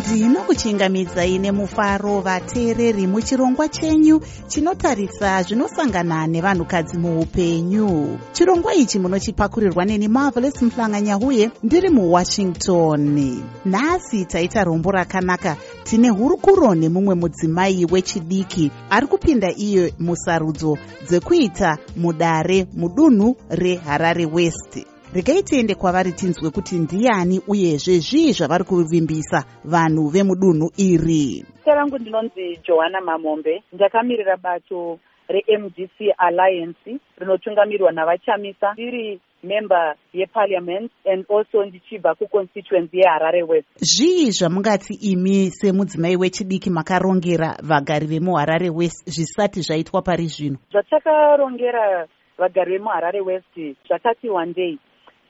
ndinokuchingamidzai nemufaro vateereri muchirongwa chenyu chinotarisa zvinosangana nevanhukadzi muupenyu. Chirongwa ichi munochipakurirwa neni marvelous muhlanganyauye ndiri muwashington. Nhasi taita rombo rakanaka tine hurukuro nemumwe mudzimai wechidiki ari kupinda iye musarudzo dzekuita mudare mudunhu reharare west regai tiende kwavari tinzwe kuti ndiani uyezve zvii zvavari kuvimbisa vanhu vemudunhu iri. Zita rangu ndinonzi johanna mamombe. Ndakamirira bato remdc alliance rinotungamirwa navachamisa. Ndiri member yeparliament and also ndichibva kuconstituency yeharare west. Zvii zvamungati imi semudzimai wechidiki makarongera vagari vemuharare west zvisati zvaitwa pari zvino? Zvatakarongera vagari vemuharare west zvakati wandei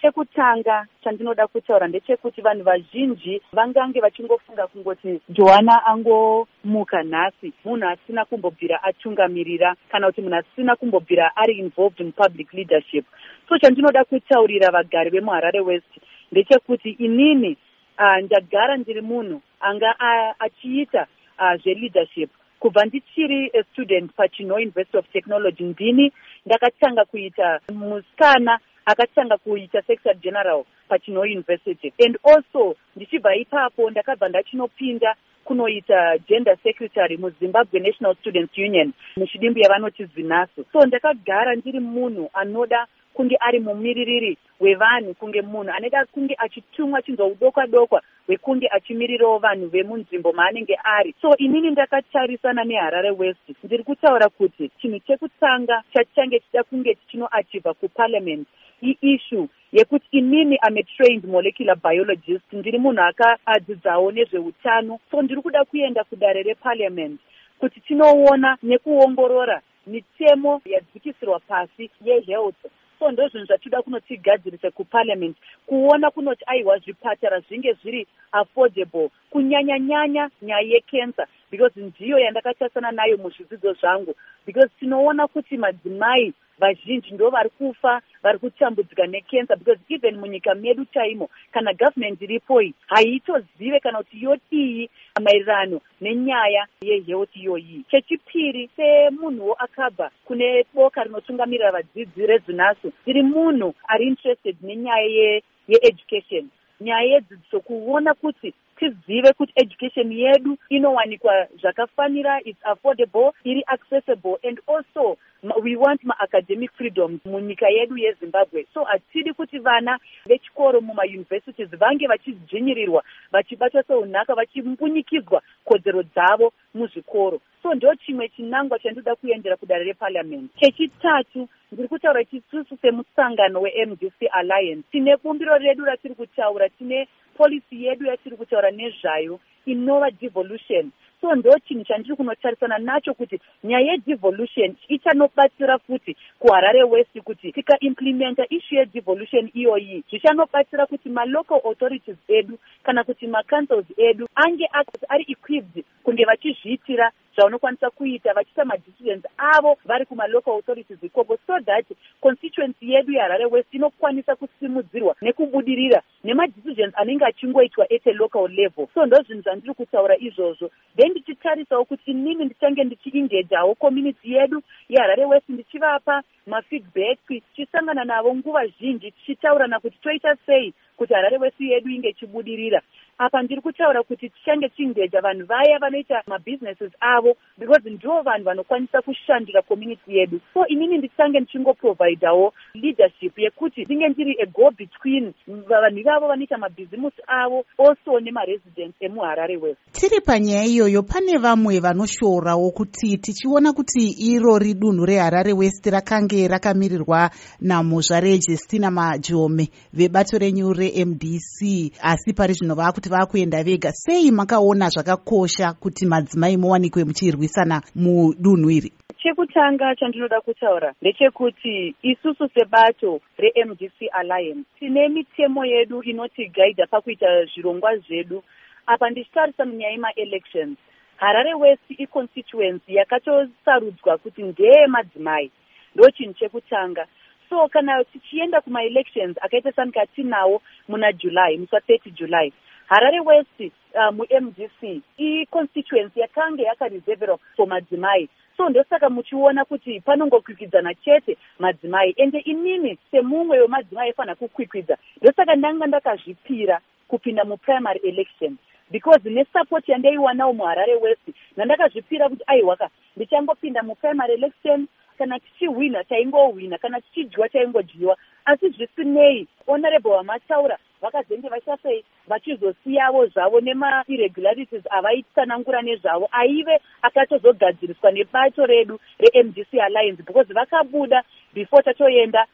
chekutanga chandinoda kutaura ndechekuti vanhu vazhinji vangange vachingofunga kungoti johanna angomuka nhasi. Munhu asina kumbobvira atungamirira kana kuti munhu asina kumbobvira ari involved in public leadership. So chandinoda kutaurira vagari vemuharare west ndechekuti inini uh, ndagara ndiri munhu anga uh, achiita uh, zveleadership. Kubva ndichiri astudent pachino university of technology ndini ndakatanga kuita musikana akatanga kuita secretary general pachino university. And also ndichibva ipapo ndakabva ndachinopinda kunoita gender secretary muzimbabwe national students union muchidimbu yavanoti zinaso so ndakagara ndiri munhu anoda kunge ari mumiririri wevanhu kunge munhu anoda kunge achitumwa chinzwa udokwa dokwa hwekunge achimirirawo vanhu vemunzvimbo maanenge ari. So inini ndakatarisana neharare west. Ndiri kutaura kuti chinhu chekutanga chatichange tichida kunge tichinoachivha kuparliament iissue yekuti inini ame trained molecular biologist. Ndiri munhu akaadzidzawo nezveutano. So ndiri kuda kuenda kudare reparliament kuti tinoona nekuongorora mitemo yadzikisirwa pasi yehealth. So ndo zvinhu zvatinoda kunotigadzirisa kuparliament kuona kunoti aiwa zvipatara zvinge zviri affordable. Kunyanya nyanya nyaya yecancer because ndiyo yandakatasana nayo muzvidzidzo zvangu. Because tinoona kuti madzimai vazhinji ndo vari kufa vari kutambudzika necancer because even munyika medu chaimo kana gavhumendi iripoi haitozive kana kuti yodii maererano nenyaya yehealth iyoyi chechipiri semunhuwo akabva kune boka rinotungamirira vadzidzi rezvinasu ndiri munhu ari interested nenyaya yeeducation ye nyaya yedzidziso kuona kuti tizive kuti education yedu inowanikwa zvakafanira its affordable iri accessible and also we want maacademic freedoms munyika yedu yezimbabwe. So hatidi kuti vana vechikoro mumauniversities vange vachidzvinyirirwa vachibatwa seunhaka vachimbunyikidzwa kodzero dzavo muzvikoro. So ndo chimwe chinangwa chandinoda kuendera kudare reparliament. Chechitatu ndiri kutaura chisusu semusangano wemdc alliance. Tine bumbiro redu ratiri kutaura tine polisi yedu yatiri kutaura nezvayo inova devolution. So ndo chinhu chandiri kunotarisana nacho kuti nyaya yedevolution ichanobatsira futi kuharare west kuti tikaimplimenta ishu yedevolution iyoyi. Zvichanobatsira kuti malocal authorities edu kana kuti macouncils edu ange ari equipped kunge vachizviitira zvaunokwanisa kuita vachiita madecisions avo vari kumalocal authorities ikoko so that constituency yedu yeharare west inokwanisa kusimudzirwa nekubudirira nemadecisions anenge achingoitwa at a local level. So ndo zvinhu zvandiri kutaura izvozvo. Then ndichitarisawo kuti inini ndichange ndichiingejawo community yedu yeharare west ndichivapa mafeedback tichisangana navo nguva zhinji tichitaurana kuti toita sei kuti harare west yedu inge ichibudirira apa ndiri kutaura kuti tichange tiingeja vanhu vaya vanoita mabhizineses avo because ndo vanhu vanokwanisa kushandira community yedu. So inini ndichange ndichingoprovhidawo leadership yekuti ndinge ndiri ego between vanhu ivavo vanoita mabhizimusi avo also nemaresidents emuharare west. Tiri panyaya iyoyo pane vamwe vanoshorawo kuti tichiona kuti irori dunhu reharare west rakange rakamirirwa namuzva rejestina majome vebato renyu remdc asi pari zvino vaakuti kuti vaakuenda vega. Sei makaona zvakakosha kuti madzimai muwanikwe muchirwisana mudunhu iri? Chekutanga chandinoda kutaura ndechekuti isusu sebato remdc alliance tine mitemo yedu inotigaidha pakuita zvirongwa zvedu. Apa ndichitarisa munyaya yemaelections harare west iconstituency yakatosarudzwa kuti ndeye madzimai. Ndo chinhu chekutanga. So kana tichienda kumaelections akaita sanika tinawo muna july musa 30 july harare west uh, mumdc iconstituency yakanga yakareserverwa for madzimai. So ndosaka muchiona kuti panongokwikwidzana chete madzimai ende inini semumwe wemadzimai aifanira kukwikwidza ndosaka ndanga ndakazvipira kupinda muprimary election because nesapoti yandaiwanawo muharare west nandakazvipira kuti aiwaka ndichangopinda muprimary election kana tichihwina taingohwina kana tichidyiwa taingodyiwa asi zvisinei. Honorable vamataura vakazenge vachasei vachizosiyavo zvavo nemairregularities avaitsanangura nezvavo aive akatozogadziriswa nebato redu remdc alliance because vakabuda before tatoenda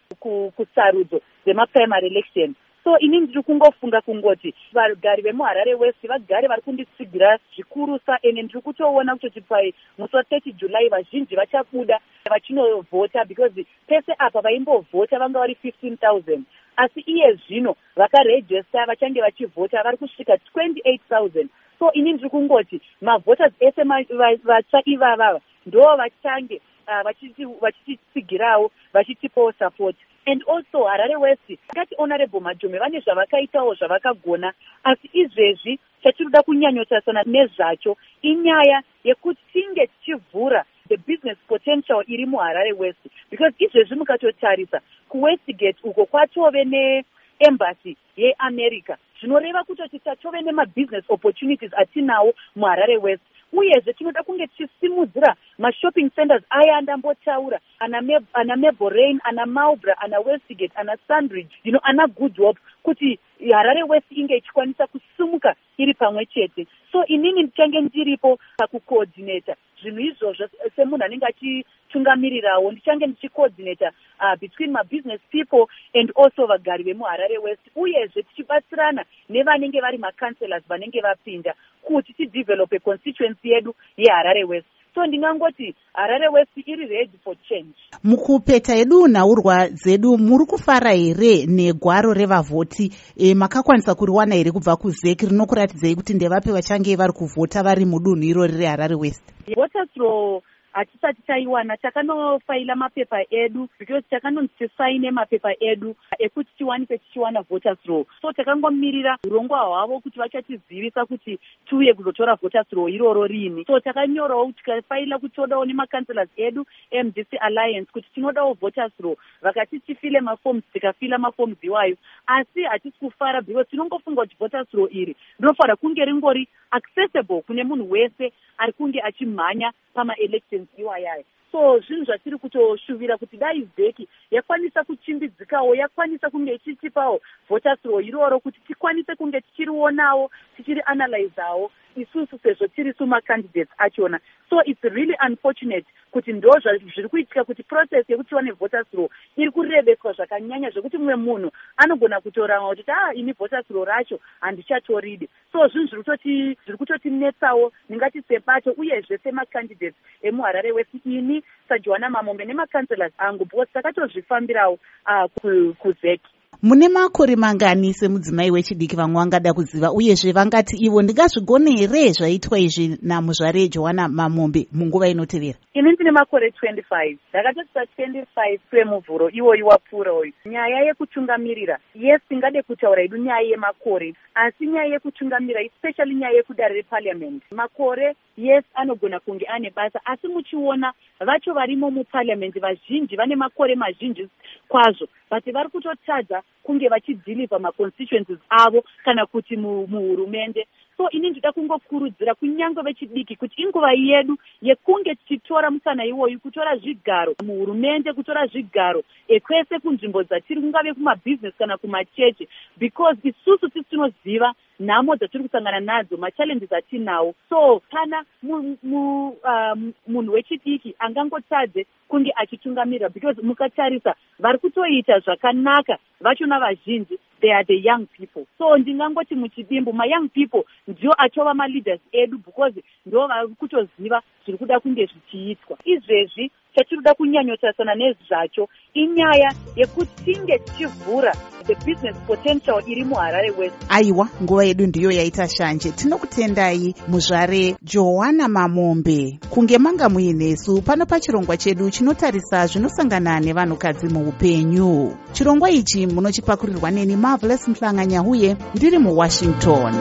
kusarudzo dzemaprimary election so ini ndiri kungofunga kungoti vagari vemuharare west vagari vari kunditsigira zvikurusa ende ndiri kutoona kutoti pai musi wa30 july vazhinji vachabuda vachinovhota because pese apa vaimbovhota vanga vari 15 000 asi iye zvino vakarejesta vachange vachivhota vari kusvika 28 000 so ini ndiri kungoti mavhoters ese vatsva ivavava ndo vachange uh, vachititsigirawo vachitipawo support and also harare west ngati honorable madhume vane zvavakaitawo zvavakagona asi izvezvi chatinoda kunyanyotarisana nezvacho inyaya yekuti tinge tichivhura the business potential iri muharare west because izvezvi mukatotarisa kuwestgate uko kwatove neembassy yeamerica. Zvinoreva kutoti tatove nemabusiness opportunities atinawo muharare west uyezve tinoda kunge tichisimudzira mashopping centers aya andambotaura ana maborain ana malbra ana westgate ana sunbridge you know ana good hope kuti harare west inge ichikwanisa kusumuka iri pamwe chete. So inini ndichange ndiripo pakucoordinata zvinhu izvozvo semunhu anenge achitungamirirawo. Ndichange ndichicoordinata uh, between mabusiness people and also vagari vemuharare west uyezve tichibatsirana nevanenge vari macancelors vanenge vapinda kuti tidevelope constituency yedu yeharare west so ndingangoti harare west iri ready for change. Mukupeta yedu nhaurwa dzedu muri kufara here negwaro revavhoti? E, makakwanisa kuriwana here kubva kuzeki rinokuratidzei kuti ndevape vachange vari kuvhota vari mudunhu irori reharare west? Votastro hatisati taiwana takanofaila mapepa edu because takanonzi tisaine mapepa edu ekuti tiwanike tichiwana voters row. So takangomirira urongwa hwavo kuti vachatizivisa kuti tiuye kuzotora voters row iroro rini. So takanyorawo tikafaila kuti todawo nemacancelors edu mdc alliance kuti tinodawo voters row. Vakati tifile mafoms tikafila mafoms iwayo asi hatisi kufara because tinongofunga kuti voters row iri rinofanira kunge ringori accessible kune munhu wese ari kunge achimhanya pamaelections iwayayo so zvinhu zvatiri kutoshuvira kuti dai vheki yakwanisa kuchimbidzikawo yakwanisa kunge ichitipawo voters row iroro kuti tikwanise kunge tichirionawo tichiri analyzawo isusu sezvo tiri sumacandidates achona. So its really unfortunate kuti ndo zviri kuitika kuti process yekuti tive nevoters law iri kureveswa zvakanyanya zvekuti mumwe munhu anogona kutorama kutoti a ah, ini voters law racho handichatoridi. So zvinhu zviri kutotinetsawo ndingati sebato uyezve semacandidates emuharare west ini sajohana mamombe nemacancelors angu because takatozvifambirawo uh, kuzeki mune makore mangani semudzimai wechidiki vamwe vangada kuziva uyezve vangati ivo ndingazvigone here zvaitwa izvi namuzvare johanna mamombe munguva inotevera? Ini ndine makore 25 ndakatotisa 25 kwemuvhuro iwoyi wapfuura uyu nyaya yekutungamirira yes tingade kutaura hedu nyaya yemakore asi nyaya yekutungamirira especially nyaya yekudare repariamendi makore yes anogona kunge ane basa asi muchiona vacho varimo mupariamendi vazhinji vane makore mazhinji kwazvo but vari kutotadza kunge vachidhilivha maconstituencies avo kana kuti muhurumende. So ini ndida kungokurudzira kunyange vechidiki kuti inguva yedu yekunge tichitora musana iwoyu kutora zvigaro muhurumende kutora zvigaro ekwese kunzvimbo dzatiri kungave kumabhizinesi kana kumachechi because isusu tisi tinoziva nhamo dzatiri kusangana nadzo machallenges atinawo. So kana munhu uh, wechidiki angangotadze kunge achitungamirira because mukatarisa vari kutoita zvakanaka vachona vazhinji they are the young people. So ndingangoti muchidimbu mayoung people ndio achova maleaders edu because ndo vari kutoziva zviri kuda kunge zvichiitwa. Izvezvi chatinoda kunyanyotarisana nezvacho inyaya yekuti tinge tichivhura the business potential iri muharare west. Aiwa nguva yedu ndiyo yaita shanje. Tinokutendai muzvare johanna mamombe. Kunge manga muinesu pano pachirongwa chedu chinotarisa zvinosangana nevanhukadzi muupenyu. Chirongwa ichi munochipakurirwa neni marvelous mhlanganya uye ndiri muwashington